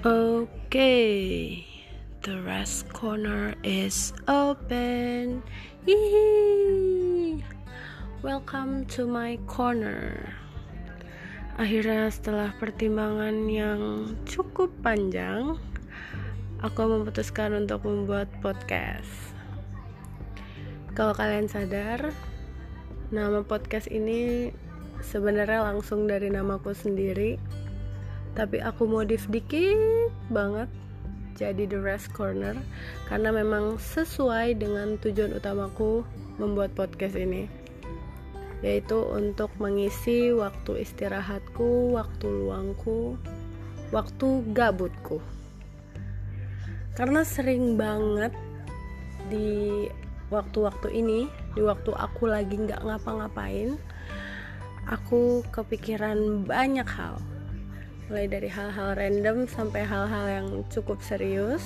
Okay, the rest corner is open. Welcome to my corner. Akhirnya setelah pertimbangan yang cukup panjang, aku memutuskan untuk membuat podcast. Kalau kalian sadar, nama podcast ini sebenarnya langsung dari namaku sendiri tapi aku modif dikit banget jadi The Rest Corner karena memang sesuai dengan tujuan utamaku membuat podcast ini yaitu untuk mengisi waktu istirahatku, waktu luangku, waktu gabutku. Karena sering banget di waktu-waktu ini, di waktu aku lagi nggak ngapa-ngapain, aku kepikiran banyak hal mulai dari hal-hal random sampai hal-hal yang cukup serius.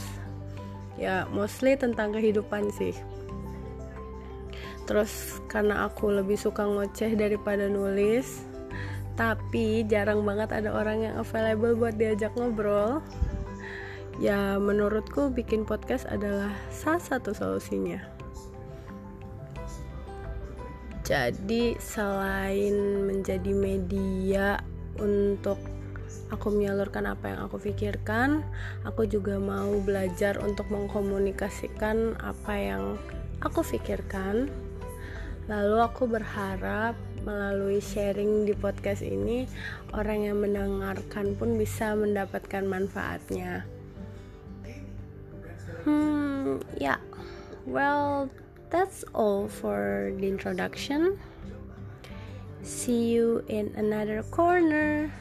Ya mostly tentang kehidupan sih. Terus karena aku lebih suka ngoceh daripada nulis tapi jarang banget ada orang yang available buat diajak ngobrol. Ya menurutku bikin podcast adalah salah satu solusinya. Jadi selain menjadi media untuk aku menyalurkan apa yang aku pikirkan. Aku juga mau belajar untuk mengkomunikasikan apa yang aku pikirkan. Lalu aku berharap melalui sharing di podcast ini orang yang mendengarkan pun bisa mendapatkan manfaatnya. Hmm ya. Yeah. well that's all for the introduction. See you in another corner